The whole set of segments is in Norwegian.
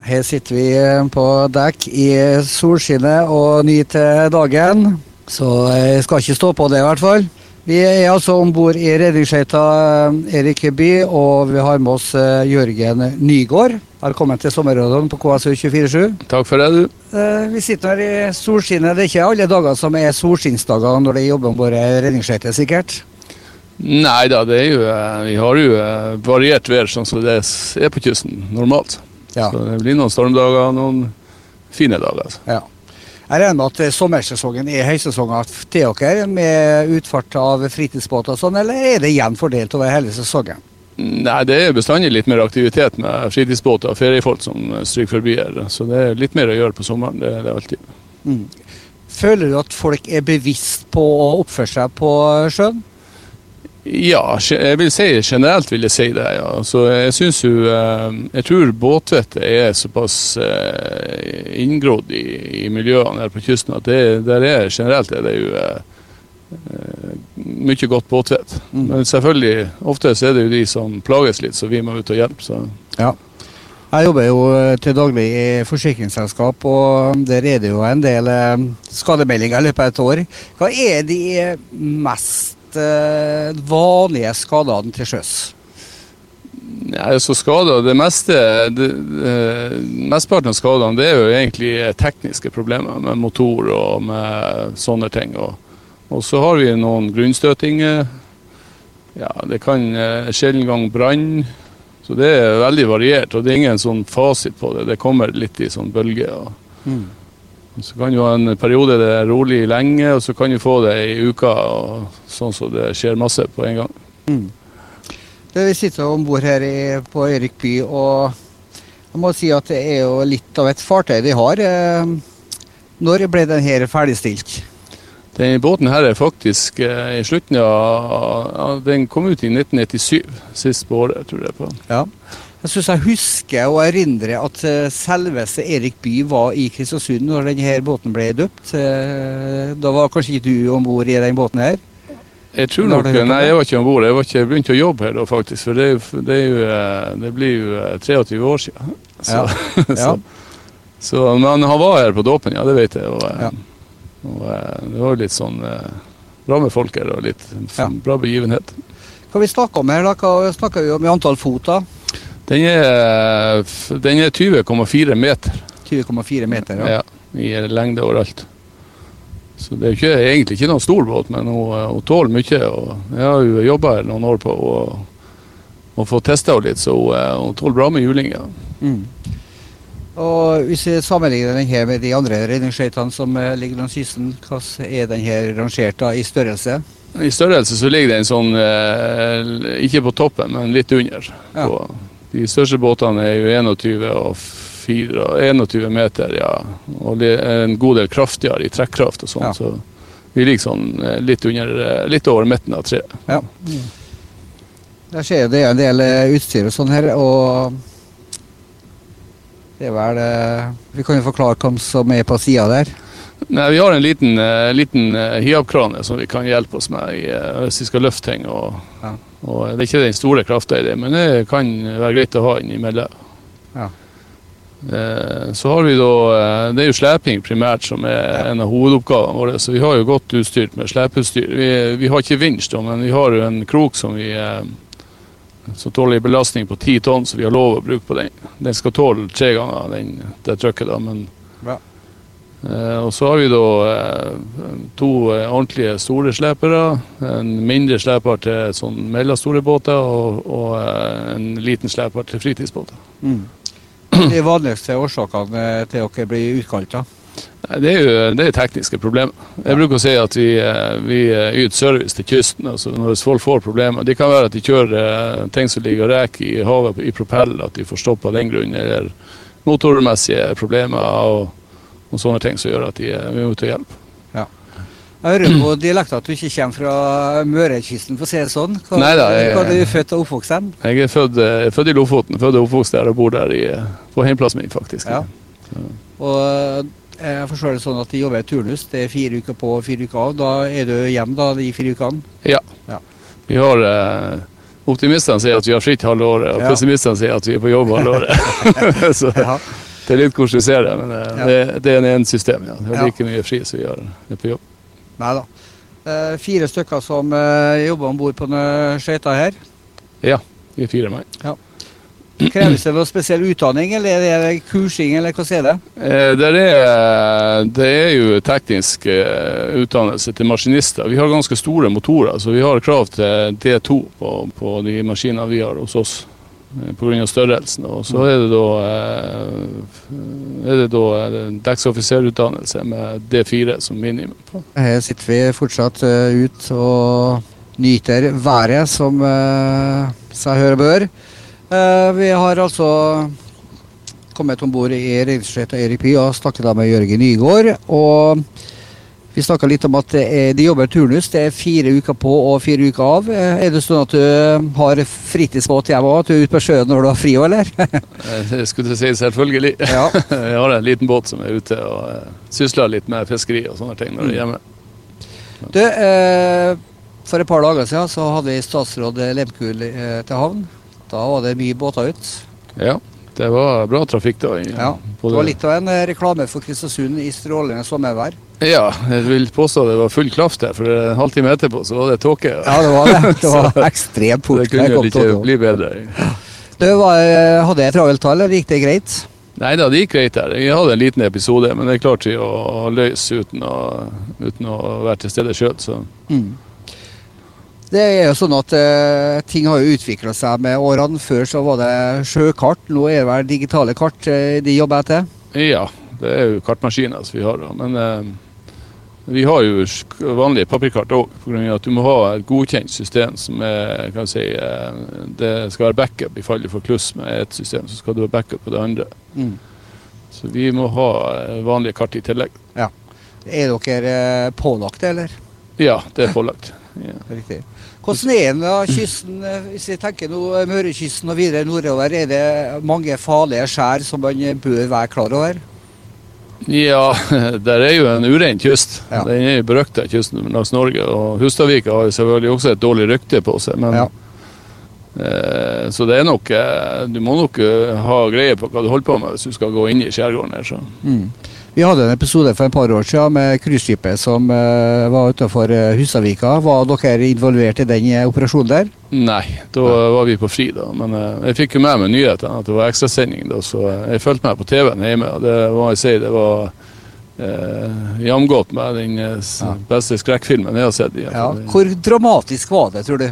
Her sitter vi eh, på dekk i solskinnet og nyter dagen. Så jeg skal ikke stå på det, i hvert fall. Vi er altså om bord i redningsskøyta eh, Erik By, og vi har med oss eh, Jørgen Nygård. Velkommen til sommerråden på KSU 247. Takk for det, du. Vi sitter her i solskinnet. Det er ikke alle dager som er solskinnsdager når det jobber om bord i redningsskøyter, sikkert? Nei da, det er jo, vi har jo variert vær sånn som det er på kysten normalt. Ja. Så det blir noen stormdager noen fine dager. Altså. Ja. Jeg regner med at sommersesongen er høysesongen til dere, med utfart av fritidsbåter og sånn, eller er det igjen fordelt over hele sesongen? Nei, det er bestandig litt mer aktivitet med fritidsbåter og feriefolk som stryker forbi her. Så det er litt mer å gjøre på sommeren. Det er det alltid. Mm. Føler du at folk er bevisst på å oppføre seg på sjøen? Ja, jeg vil si generelt vil jeg si det. ja. Så jeg syns jo eh, Jeg tror båtvettet er såpass eh, inngrodd i, i, miljøene her på kysten at det, der er generelt er det jo eh, mye godt båtvett. Mm. Men selvfølgelig, ofte så er det jo de som plages litt, så vi må ut og hjelpe. Så. Ja. Jeg jobber jo til daglig i forsikringsselskap, og der er det jo en del skademeldinger i løpet av et år. Hva er de mest uh, vanlige skadene til sjøs? Nei, så skader, det meste, det, uh, Mesteparten av skadene det er jo egentlig tekniske problemer med motor og med sånne ting. Og, og så har vi noen grunnstøtinger. Ja, det kan uh, sjelden gang brann. Så det er veldig variert, og det er ingen sånn fasit på det. Det kommer litt i sånn bølger. Mm. Så kan du ha en periode det er rolig lenge, og så kan du få det i uka, og sånn så det skjer masse på en gang. Mm. Vi sitter om bord her i, på Erik by, og jeg må si at det er jo litt av et fartøy de har. Eh, når ble den her ferdigstilt? Den båten her er faktisk eh, i slutten av Den kom ut i 1997, sist på året, tror jeg. på. Ja. Jeg syns jeg husker og erindrer at uh, selveste Erik Bye var i Kristiansund når denne båten ble døpt. Uh, da var kanskje ikke du om bord i den båten her? Jeg tror nok, Nei, jeg var ikke om bord. Jeg jeg, begynte å jobbe her da, faktisk. For det, det, jo, eh, det blir jo 23 år siden. Så, ja. ja. så, men han var her på dåpen, ja, det vet jeg. Og, ja. og det var litt sånn bra med folk her og litt bra begivenhet. Hva vi snakker om her, da? Hva snakker vi om i antall fot? da? Den er, er 20,4 meter. 20,4 meter, ja. ja. I lengde overalt. Så det er ikke, egentlig ikke noen stor båt, men hun, hun tåler mye. og Jeg har jo jobba her noen år på å, å få testa henne litt, så hun, hun, tåler bra med juling. Ja. Mm. Og Hvis vi sammenligner den her med de andre redningsskøytene som eh, ligger langs kysten, hvordan er den her rangert da, i størrelse? I størrelse så ligger den sånn, eh, ikke på toppen, men litt under. Ja. På, de største båtene er jo 21 og 4, 21 meter, ja. Og er en god del kraftigere i trekkraft og sånn. Ja. Så vi ligger sånn eh, litt, under, eh, litt over midten av treet. Ja. Der skjer det en del eh, utstyr og sånn her, og det er vel Vi kan jo forklare hvem som er på sida der. Nei, Vi har en liten, liten hiavkrane som vi kan hjelpe oss med i, hvis vi skal løfte ting. Og, ja. Og, Det er ikke den store krafta i det, men det kan være greit å ha innimellom. Ja. Så har vi da Det er jo sleping primært som er en av hovedoppgavene våre. Så vi har jo godt utstyrt med slepeutstyr. Vi, vi, har ikke vinsj, men vi har jo en krok som vi som tåler en belastning på ti tonn, så vi har lov å bruke på den. Den skal tåle tre ganger den, det trykket, da, men ja. Eh, og så har vi da eh, to eh, ordentlige store slepere. En mindre sleper til sånn mellomstore båter, og, og, en liten sleper til fritidsbåter. Mm. De vanligste årsakene til at dere blir utkalt? da? Det er jo det er tekniske problemer. Jeg bruker å si at vi, vi yter service til kysten. altså Når folk får problemer. Det kan være at de kjører ting som ligger og reker i havet i propell, at de får stoppa den grunnen, eller motormessige problemer. og og sånne ting som gjør at de er ute og hjelper. Ja. Jeg hører på dialekten at du ikke kommer fra Mørekysten, for å si det sånn. Hva, Neida, jeg, hva er du født og oppvokst hen? Jeg er født, eh, født, i Lofoten. Født og oppvokst der og bor der i, på hjemplassen min, faktisk. Ja. Og eh, jeg forstår det sånn at de jobber i turnus. Det er fire uker på og fire uker av. Da er du hjemme da, de fire ukene? Ja. ja. Vi har eh, Optimistene sier at vi har fritt halve året, og ja. pessimistene sier at vi er på jobb halve året. ja. Det er litt hvordan du ser det, men eh, ja. det, det, er en system. Ja. Det er like mye fri som vi gjør det på jobb. Nei da. Eh, fire stykker som eh, jobber om bord på skøyta her? Ja, vi er fire mann. Ja. Kreves det noe spesiell utdanning, eller er det kursing, eller hva er det? Eh, det, er, det er jo teknisk utdannelse til maskinister. Vi har ganske store motorer, så vi har krav til D2 på, på de maskinene vi har hos oss. Eh, Pga. størrelsen. Og så er det da, er det da dekksoffiserutdannelse med D4 som minimum. Her sitter vi fortsatt ut og nyter været, som seg høre bør. Vi har altså kommet om bord i Reindriftsskøyta Erik Py og snakket da med Jørgen Nygaard. Og vi snakka litt om at de jobber turnus. Det er fire uker på og fire uker av. Uh, er det sånn at du har fritidsbåt hjemme òg? At du er ute på sjøen når du har fri òg, eller? det skulle du si selvfølgelig. Ja. jeg har en liten båt som er ute og sysler litt med fiskeri og sånne ting når jeg er hjemme. Du, for et par dager siden så hadde vi statsråd Lemkul til havn. Da var det mye båter ut. Ja, det var bra trafikk da. Ja, det var litt av en eh, reklame for Kristiansund i strålende sommervær. Ja, jeg vil påstå det var full klaff der, for en halvtime etterpå så var det tåke. Ja, det var det. Det var ekstremt fort. Det kunne ikke bli bedre. Du, var, eh, Hadde jeg travelt tall, eller gikk det greit? Nei da, det gikk greit der. Vi hadde en liten episode, men det klarte vi å løse uten å, uten å være til stede sjøl. Mm. Det er jo sånn at eh, Ting har jo utvikla seg med årene. Før så var det sjøkart, nå er det vel digitale kart eh, de jobber etter? Ja, det er jo kartmaskiner som vi har. Men eh, vi har jo vanlige papirkart òg, pga. at du må ha et godkjent system som er kan si, Det skal være backup i fall du får kluss med et system, så skal du ha backup på det andre. Mm. Så vi må ha vanlige kart i tillegg. Ja. Er dere pålagt det, eller? Ja, det er pålagt. Ja. Riktig. Hvordan er den da, kysten, eh, hvis vi tenker nå Mørekysten og videre nordover? Er det mange farlige skjær som man bør være klar over? Ja, der er jo en urein kyst. Ja. Den er jo berøkta kysten langs Norge. Og Hustadvika har jo selvfølgelig også et dårlig rykte på seg. men... Ja. Eh, så det er nok eh, Du må nok eh, ha greie på hva du holder på med hvis du skal gå inn i skjærgården her. Så. Mm. Vi hadde en episode for et par år siden med cruiseskipet som uh, var utenfor Husavika. Var dere involvert i den uh, operasjonen der? Nei, da var vi på fri da. Men jeg fikk jo med meg nyheten at det var ekstrasending da, så jeg fulgte med på TV-en hjemme. og Det må jeg si, det var uh, jamgodt med den beste skrekkfilmen jeg har sett. Ja. Hvor dramatisk var det, tror du?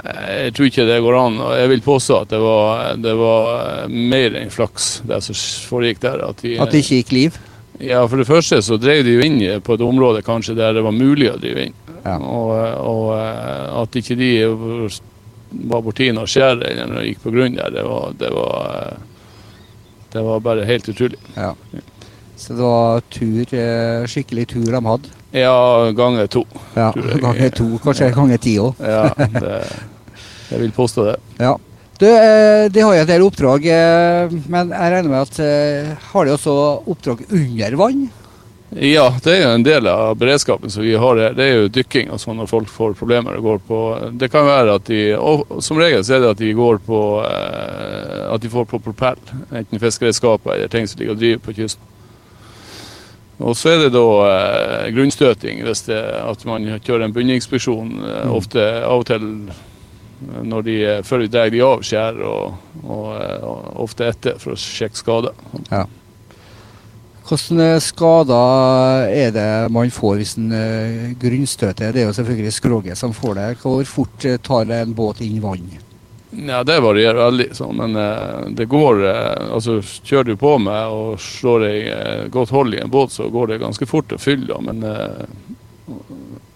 Jeg tror ikke det går an. og Jeg vil påstå at det var, det var mer enn flaks, det som foregikk der. At, vi, at det ikke gikk liv? Ja, For det første så drev de jo inn på et område kanskje der det var mulig å drive inn. Ja. Og, og, eh, at ikke de var borti noe skjær eller gikk på grunn der, det var, det var, eh, det var bare helt utrolig. Ja. Så det var tur, eh, skikkelig tur de hadde? Ja, ganger to. Ja, ganger to, kanskje ganger ti òg. ja, det, jeg vil påstå det. Ja. Du, eh, De har jo en del oppdrag, eh, men jeg regner med at eh, har de også oppdrag under vann? Ja, det er jo en del av beredskapen som vi har her. Det er jo dykking og sånn når folk får problemer og går på Det kan være at de og Som regel så er det at de går på At de får på propell. Enten fiskeredskaper eller ting som ligger og driver på kysten. Og så er det da grunnstøting hvis det, at man kjører en bunninspeksjon. Mm. Ofte av og til når de, før vi drar de av skjær, og, og, og, ofte etter for å sjekke skader. Ja. Hvilke skader er det man får hvis en grunnstøter? Det er jo selvfølgelig skroget som får det. Hvor fort tar en båt inn vann? Ja, Det varierer veldig, sånn, men det går altså Kjører du på med og slår deg godt hold i en båt, så går det ganske fort å fylle. Men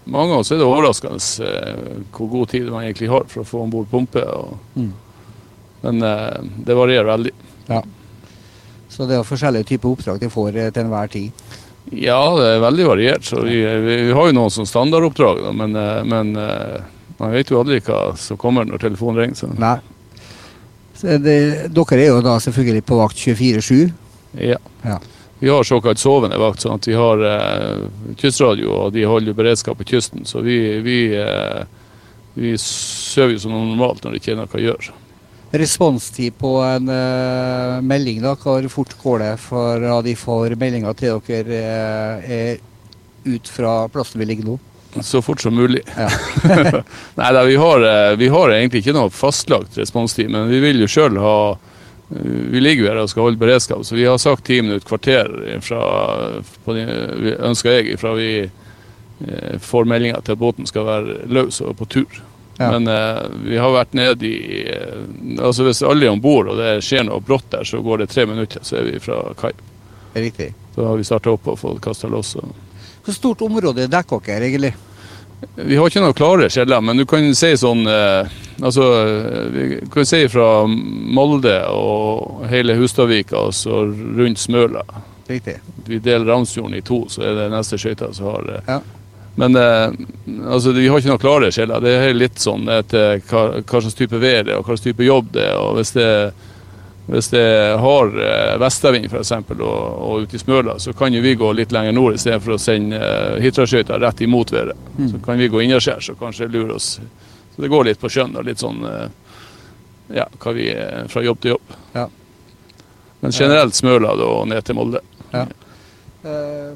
mange ganger er det overraskende eh, hvor god tid man egentlig har for å få om bord pumpe. Mm. Men eh, det varierer veldig. Ja. Så det er forskjellige typer oppdrag de får eh, til enhver tid? Ja, det er veldig variert. Så vi, vi, vi har jo noen som standardoppdrag, da, men, eh, men eh, man vet jo aldri hva som kommer når telefonen ringer. Så. Nei. Så det, dere er jo da selvfølgelig på vakt 24-7? Ja. ja. Vi har såkalt sovende vakt, sånn at vi har eh, kystradio og de holder beredskap på kysten. Så vi, vi, eh, vi sover jo som normalt når det ikke er noe å gjøre. Responstid på en eh, melding, da, hvor fort går det fra de får meldinga til dere uh, er ut fra plassen vi ligger nå? Så fort som mulig. Ja. Nei da, vi har, vi har, egentlig ikke noe fastlagt responstid, men vi vil jo sjøl ha vi ligger jo her og skal holde beredskap, så vi har sagt ti minutter, kvarter fra, på, ønsker jeg, fra vi Eh, får meldinger til at båten skal være løs og på tur. Ja. Men eh, vi har vært nede i eh, altså Hvis alle er om bord og det skjer noe brått der, så går det tre minutter, så er vi fra kai. Riktig. Så har vi starta opp og fått kasta loss. Hvor stort område dekker dere egentlig? Vi har ikke noen klare skjeller, men du kan si sånn eh, Altså, vi kan si fra Molde og hele Hustadvika og så rundt Smøla. Riktig. Vi deler Ramsfjorden i to, så er det neste skøyta som har ja. Men eh, altså, vi har ikke noen klare skjeller. Det er litt sånn etter hva, hva, slags type vær det er, og hva slags type jobb det er. og Hvis det, hvis det har eh, vestavind f.eks. Og, og ute i Smøla, så kan jo vi gå litt lenger nord istedenfor å sende Hitra-skøyta rett imot været. Mm. Så kan vi gå innaskjærs og kanskje lure oss. Så det går litt på skjønn og litt sånn eh, ja, hva vi er fra jobb til jobb. Ja. Men generelt Smøla da, og ned til Molde. Ja. Uh,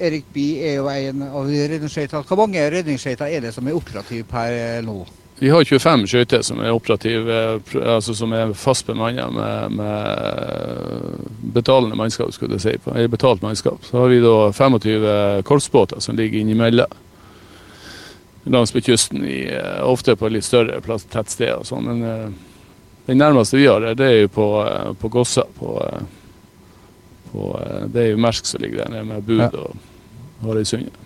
Erik Bie er jo en av redningsskøytene. Hvor mange redningsskøyter er det som er operative per nå? Vi har 25 skøyter som er operative, altså som er fast bemanna med, med, betalende mannskap, skulle jeg si, eller betalt mannskap. Så har vi da 25 korpsbåter som ligger innimellom langs med kysten, i, ofte på litt større plass, tettsteder og sånn. Men uh, den nærmeste vi har, det er jo på, uh, på Gossa. På, på, eh, det er jo Mersk som ligger der nede med Bud ja. og Harøysundet.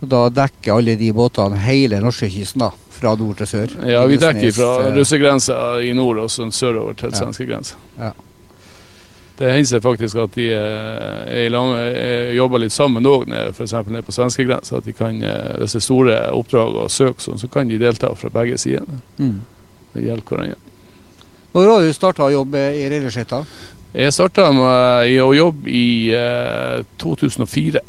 Da dekker alle de båtene hele norskekysten, da? Fra nord til sør? Ja, vi dekker fra eh, russegrensa i nord og sørover til ja. svenskegrensa. Ja. Det hender faktisk at de eh, er, jobber litt sammen òg, f.eks. nede på svenskegrensa. At de kan, hvis det er store oppdrag og søk, sånn, så kan de delta fra begge sider. Mm. Det hjelper hverandre. Når har du starta å jobbe i Reileskøyta? Jeg starta med å jobbe i eh, 2004,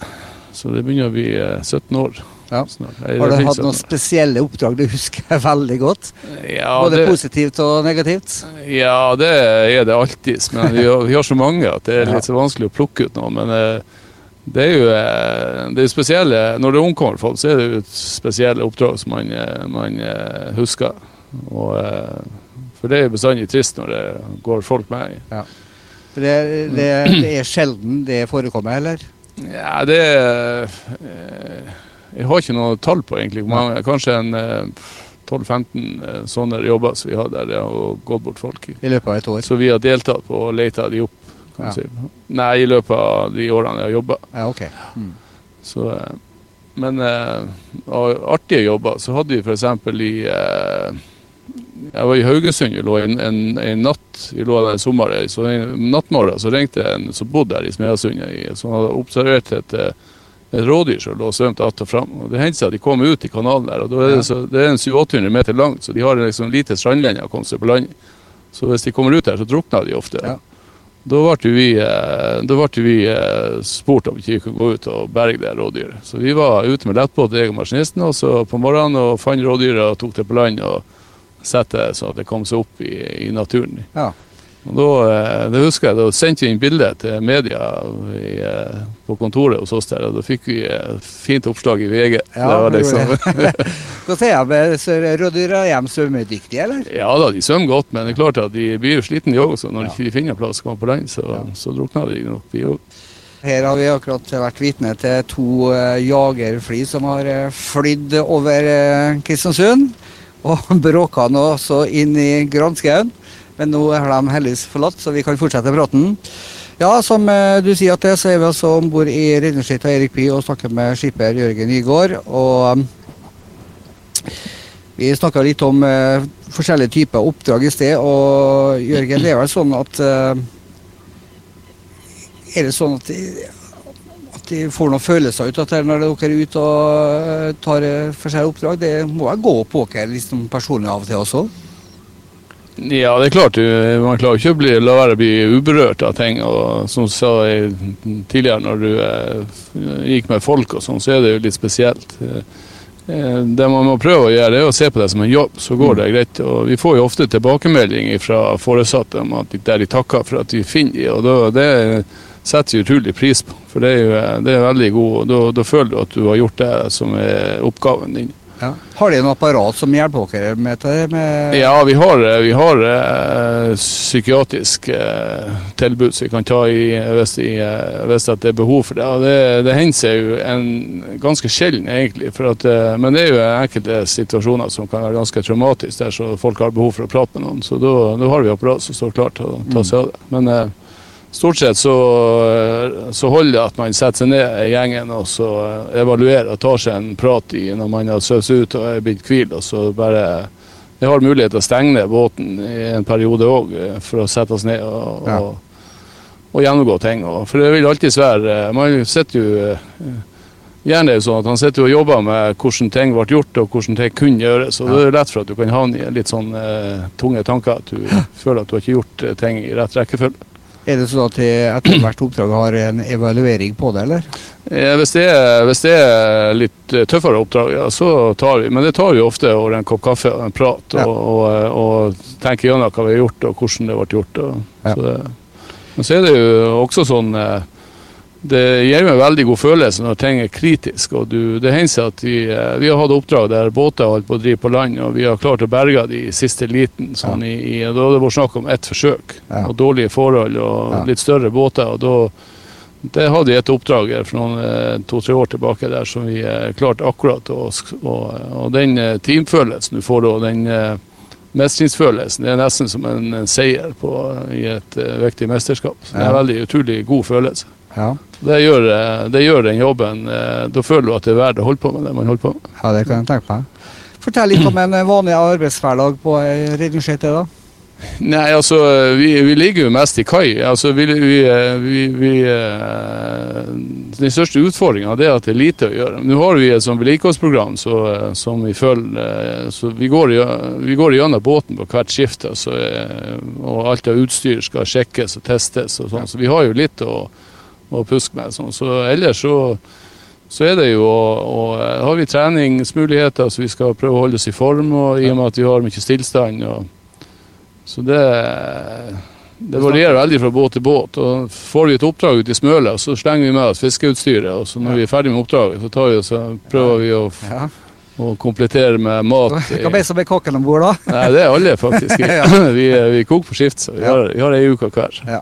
så det begynner å bli eh, 17 år. Ja. Har du hatt noen spesielle oppdrag du husker veldig godt? Ja, Både det, positivt og negativt? Ja, det er det alltid. Men vi har, vi har så mange at det er litt så vanskelig å plukke ut noen. Men eh, det er jo eh, det er spesielle Når det omkommer folk, så er det jo et spesielle oppdrag som man, eh, man husker. Og, for det er jo bestandig trist når det går folk med. Ja. Det, det, det, er sjelden det forekommer, eller? Ja, det eh, Jeg har ikke noe tall på, egentlig. Man, kanskje en 12-15 eh, eh, sånne jobber som vi har der det har gått bort folk i. I løpet av et år? Så vi har deltatt på å lete de opp. Ja. Si. Nei, i løpet av de årene jeg har jobba. Ja, okay. mm. Så, men av artige jobber så hadde vi f.eks. i jeg var i Haugesund vi lå en, en, en natt vi lå der i sommer. Så en nattmorgen så ringte en som bodde der i Smedasundet, som hadde observert et, eh, et rådyr som lå og svømte att og fram. Og det hendte seg at de kom ut i kanalen der, og er det, så, det, er en 700-800 meter langt, så de har liksom lite strandlinje å komme seg på land. Så hvis de kommer ut der, så drukner de ofte. Ja. Da ble vi, eh, da ble vi eh, spurt om vi ikke kunne gå ut og berge det rådyret. Så vi var ute med lettbåt, jeg og maskinisten, og så på morgenen og fant rådyret og tok det på land. og sette så at det kom seg opp i, i naturen. Ja. Og da, eh, det husker jeg, da sendte vi inn bilde til media i, eh, på kontoret hos oss der, og da fikk vi et fint oppslag i VG. Ja, det var liksom. Hva sier jeg, rådyra hjem svømmedyktige, eller? Ja da, de svømmer godt, men det er klart at de blir jo slitne de òg. Når ja. de ikke finner plass å komme på land, så, ja. så drukner de nok, de òg. Her har vi akkurat vært vitne til to jagerfly som har flydd over Kristiansund og bråka nå også inn i granskauen. Men nå har de heldigvis forlatt, så vi kan fortsette praten. Ja, som eh, du sier, at det, så er vi altså om bord i redningsskipet Erik Bye og snakker med skipper Jørgen Nygaard. Og vi snakka litt om uh, forskjellige typer oppdrag i sted. Og Jørgen, det er vel sånn at Er det sånn at de får noen følelser ut av det når dere er ute og eh, tar for forskjellige oppdrag. Det må jeg gå på dere liksom personlig av og til også? Ja, det er klart. Man klarer ikke å bli, la være å bli uberørt av ting. og Som sa sa tidligere, når du eh, gikk med folk og sånn, så er det jo litt spesielt. Eh, det man må prøve å gjøre, er å se på det som en jobb, så går det mm. greit. Og vi får jo ofte tilbakemelding fra foresatte om at der de takker for at vi finner dem. og da, det setter utrolig pris på. For det er jo det er veldig god, da, da føler du at du har gjort det som er oppgaven din. Ja. Har de noe apparat som hjelper dere med det? Med ja, vi har, vi har uh, psykiatrisk uh, tilbud som vi kan ta i hvis, i, uh, hvis det er behov for det. Og det, det hender seg jo en ganske sjelden, egentlig. At, men det er jo enkelte situasjoner som kan være ganske traumatiske der så folk har behov for å prate med noen. Så da, da har vi apparat som står klart til å ta seg av det. Men Stort sett så, så, holder det at man setter seg ned i gjengen og så evaluerer og tar seg en prat i når man har søvd ut og er blitt hvil. og så bare Vi har mulighet til å stenge ned båten i en periode òg eh, for å sette oss ned og, ja. og, og gjennomgå ting. Og, for det vil alltids være Man sitter jo Gjerne er sånn at Han sitter og jobber med hvordan ting ble gjort og hvordan ting kunne gjøres. og ja. Det er lett for at du kan havne i litt sånn uh, tunge tanker. At du føler at du har ikke gjort eh, ting i rett rekkefølge. Er det sånn at etter hvert oppdrag har en evaluering på det, eller? Ja, hvis, det er, hvis, det er, litt tøffere oppdrag, ja, så tar vi Men det tar vi ofte over en kopp kaffe og en prat, og, ja. og, og, tenker gjennom hva vi har gjort, og hvordan det ble gjort. Og, ja. så det, men så er det jo også sånn eh, det gir meg veldig god følelse når ting er kritisk. og du, Det hender seg at vi, eh, vi, har hatt oppdrag der båter har holdt på å drive på land, og vi har klart å berge de i siste liten. Sånn ja. i, i, da har det vært snakk om ett forsøk, ja. og dårlige forhold og ja. litt større båter. og da det hadde vi et oppdrag for noen eh, to-tre år tilbake der som vi eh, klarte akkurat. Og, og, og den teamfølelsen du får da, den mestringsfølelsen, det er nesten som en, en seier på, i et uh, viktig mesterskap. Så det er en veldig utrolig god følelse. Ja. Det, gjør, eh, det, gjør, den jobben. Eh, da føler du at det er verdt å holde på med det man holder på med. Ja, det kan jeg tenke meg. Fortell litt om en vanlig arbeidshverdag på redningsskøyte. da. Nei, altså vi, vi, ligger jo mest i kai. Altså, vi, vi, vi Den største utfordringa er at det er lite å gjøre. Nå har vi et sånt vedlikeholdsprogram så, som vi følger så vi går, vi går gjennom båten på hvert skift. Altså, og alt av utstyr skal sjekkes og testes. og sånn, Så vi har jo litt å å puske med. Sånn. Så ellers så, så er det jo og, har vi treningsmuligheter, så vi skal prøve å holde oss i form og, i og med at vi har mye stillstand. Og, så det, det varierer veldig fra båt til båt. og Får vi et oppdrag ute i Smøla, så slenger vi med oss fiskeutstyret. og så Når vi er ferdig med oppdraget, så, vi, så prøver vi å ja og komplettere med mat. Hva er som er kokken om bord, da? Nei, Det er alle, faktisk. vi, vi, koker på skift, så vi har, vi har ei uke hver. Ja.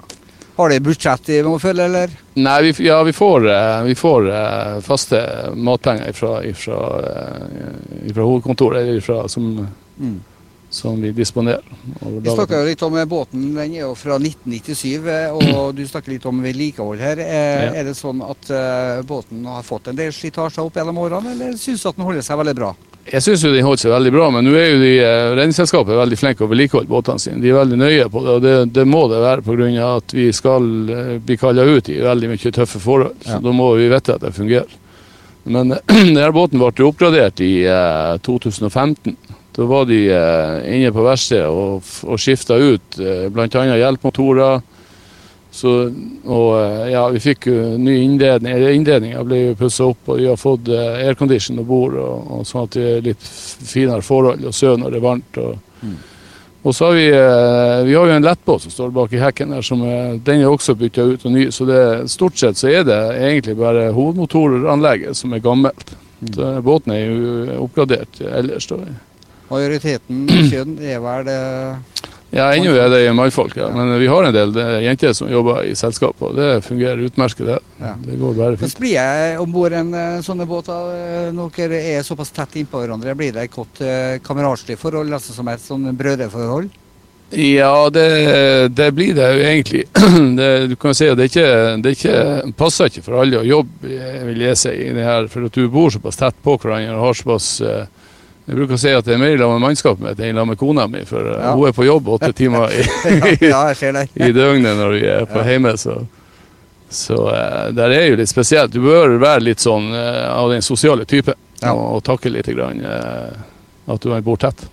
Har de budsjett de må følge, eller? Nei, vi, ja, vi får, eh, vi får uh, faste matpenger fra, fra hovedkontoret, som, mm. som vi disponerer. Vi snakker litt om båten. Den er jo fra 1997, og du snakker litt om vedlikehold her. Er, ja. er det sånn at båten har fått en del slitasje opp gjennom årene, eller syns du at den holder seg veldig bra? Jeg syns den holdt seg veldig bra, men nå er jo de, eh, Redningsselskapet veldig flinke å vedlikeholde båtene sine. De er veldig nøye på det, og det, det må det være pga. at vi skal eh, bli kalla ut i veldig mye tøffe forhold. Så ja. da må vi vite at det fungerer. Men denne båten ble oppgradert i eh, 2015. Da var de eh, inne på verkstedet og, og skifta ut eh, bl.a. hjelpemotorer så, og eh, ja, vi fikk jo ny innredning. Innredninga ble pussa opp, og vi har fått eh, aircondition om bord, og, og, sånn at det er litt finere forhold å sø når det er varmt. Og, mm. og så har vi, eh, vi har jo en lettbåt som står bak i hekken der, som den er også bytta ut og ny. Så det, stort sett så er det egentlig bare hovedmotoranlegget som er gammelt. Mm. Så båten er jo oppgradert ellers. da. Majoriteten kjønn er vel det ja, ennå er det mannfolk, ja. Men vi har en del jenter som jobber i selskap, og det fungerer utmerket. Det. Ja. det går bare fint. Hvordan blir jeg om bord en eh, sånn båt? Eh, når dere er såpass tett innpå hverandre, blir det et godt kameratslig forhold, altså som et sånn brødreforhold? Ja, det, det, blir det jo egentlig. Det, du kan si at det ikke, det ikke passer ikke for alle å jobbe, vil jeg si, i det her, for at du bor såpass tett på hverandre og har såpass uh, jeg bruker å si at det er mer sammen med mannskapet mitt enn sammen med kona mi, for eh, ja. hun er på jobb åtte timer i, ja, i, døgnet når vi er på ja. hjemme. Så, så uh, der er jo litt spesielt. Du bør være litt sånn uh, av den sosiale type ja. og, og takke litt grann, uh, at du bor tett.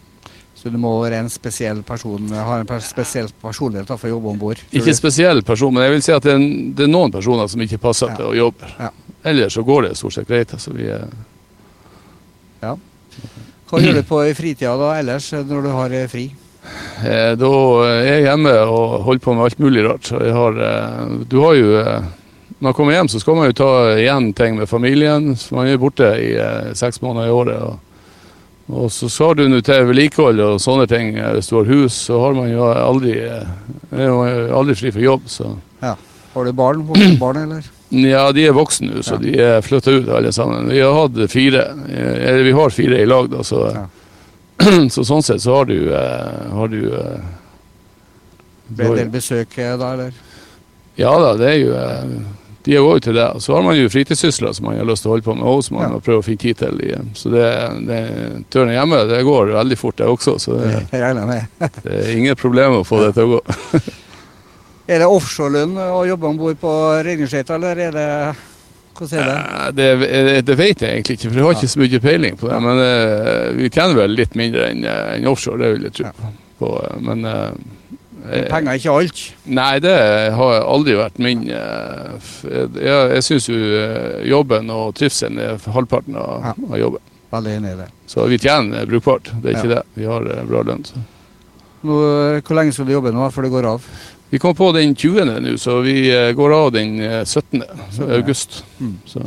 Så du må være en spesiell person, ha en spesiell personlighet for å jobbe om bord? Ikke spesiell person, men jeg vil si at det er, det er noen personer som ikke passer til å jobbe. Ellers så går det stort sett greit. altså vi er Ja. Hva gjør du på i fritida da ellers, når du har eh, fri? Eh, da er jeg hjemme og holder på med alt mulig rart. Har, eh, du har jo Når man kommer hjem, så skal man jo ta igjen ting med familien. Så man er borte i seks måneder i året. Og, og så skal du nå til vedlikehold og sånne ting. Hvis du har hus, så har man jo aldri, er jo aldri fri for jobb. Så. Ja. Har du barn? Voksne barn, eller? Ja, de er voksne nå, så Ja. de er flytta ut alle sammen. Vi har hatt fire. eh, Eller vi har fire i lag, da, så, Ja. så sånn sett så har du, eh, har du eh, Ble det en del besøk da, eller? Ja da, det er jo De går jo til det. Så har man jo fritidssysler som man har lyst til å holde på med òg, som man Ja. prøver å finne tid til. i, Så det, det turen hjemme det går veldig fort, det også. Så det, det er ingen problem å få det til å gå. Er det offshorelønn å jobbe om bord på redningsskøyta, eller er det Hvordan er det? Eh, Det, det, det vet jeg egentlig ikke, for jeg har ikke så mye peiling på det. Men eh, vi tjener vel litt mindre enn eh, offshore, det vil jeg tro på. eh, Men eh, Men Penger er ikke alt. Nei, det har aldri vært min eh, Jeg, jeg syns jo eh, jobben og trivselen er halvparten av, Ja. av jobben. Veldig enig i det. Så vi tjener brukbart, det er ikke Ja. det. Vi har eh, bra lønn. Hvor lenge skal du jobbe nå før det går av? Vi kom på den 20. nå, så vi eh, går av den eh, 17. så august. Mm. Så,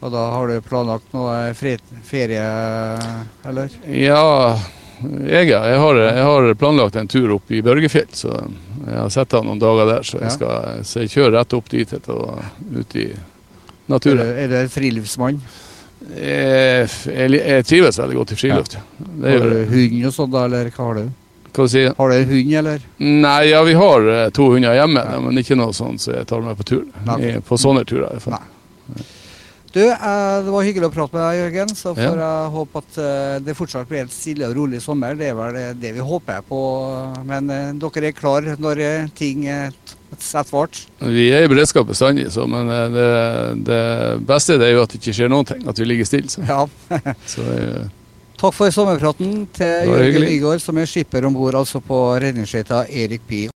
Og da har du planlagt noe ferie, eller? ja, jeg, jeg, har, jeg har planlagt en tur opp i Børgefjell, så jeg har sett av noen dager der. Så jeg, skal, så jeg kjører rett opp dit og ut i Er naturen. du, er du en friluftsmann? Jeg, jeg, jeg trives veldig godt i friluft. Det Har du hund og sånn, da, eller hva har du? Hva si? Har du hund, eller? Nei, ja, vi har eh, to hunder hjemme, Ja. men ikke noe sånt så jeg tar med på tur. Nei. På sånne turer. i hvert fall. Du, eh, det var hyggelig å prate med deg, Jørgen. Så Ja. får jeg håpe at eh, det fortsatt blir en stille og rolig sommer. Det er vel det- vi håper på. Men dere er klar når ting setter fart? Vi er i beredskap bestandig, så, men det, det beste det er jo at det ikke skjer noen ting. At vi ligger stille. Så. Ja. Så, Takk for sommerpraten til Jørgen. Nygaard, som er skipper om bord altså på redningsskøyta Erik Pie.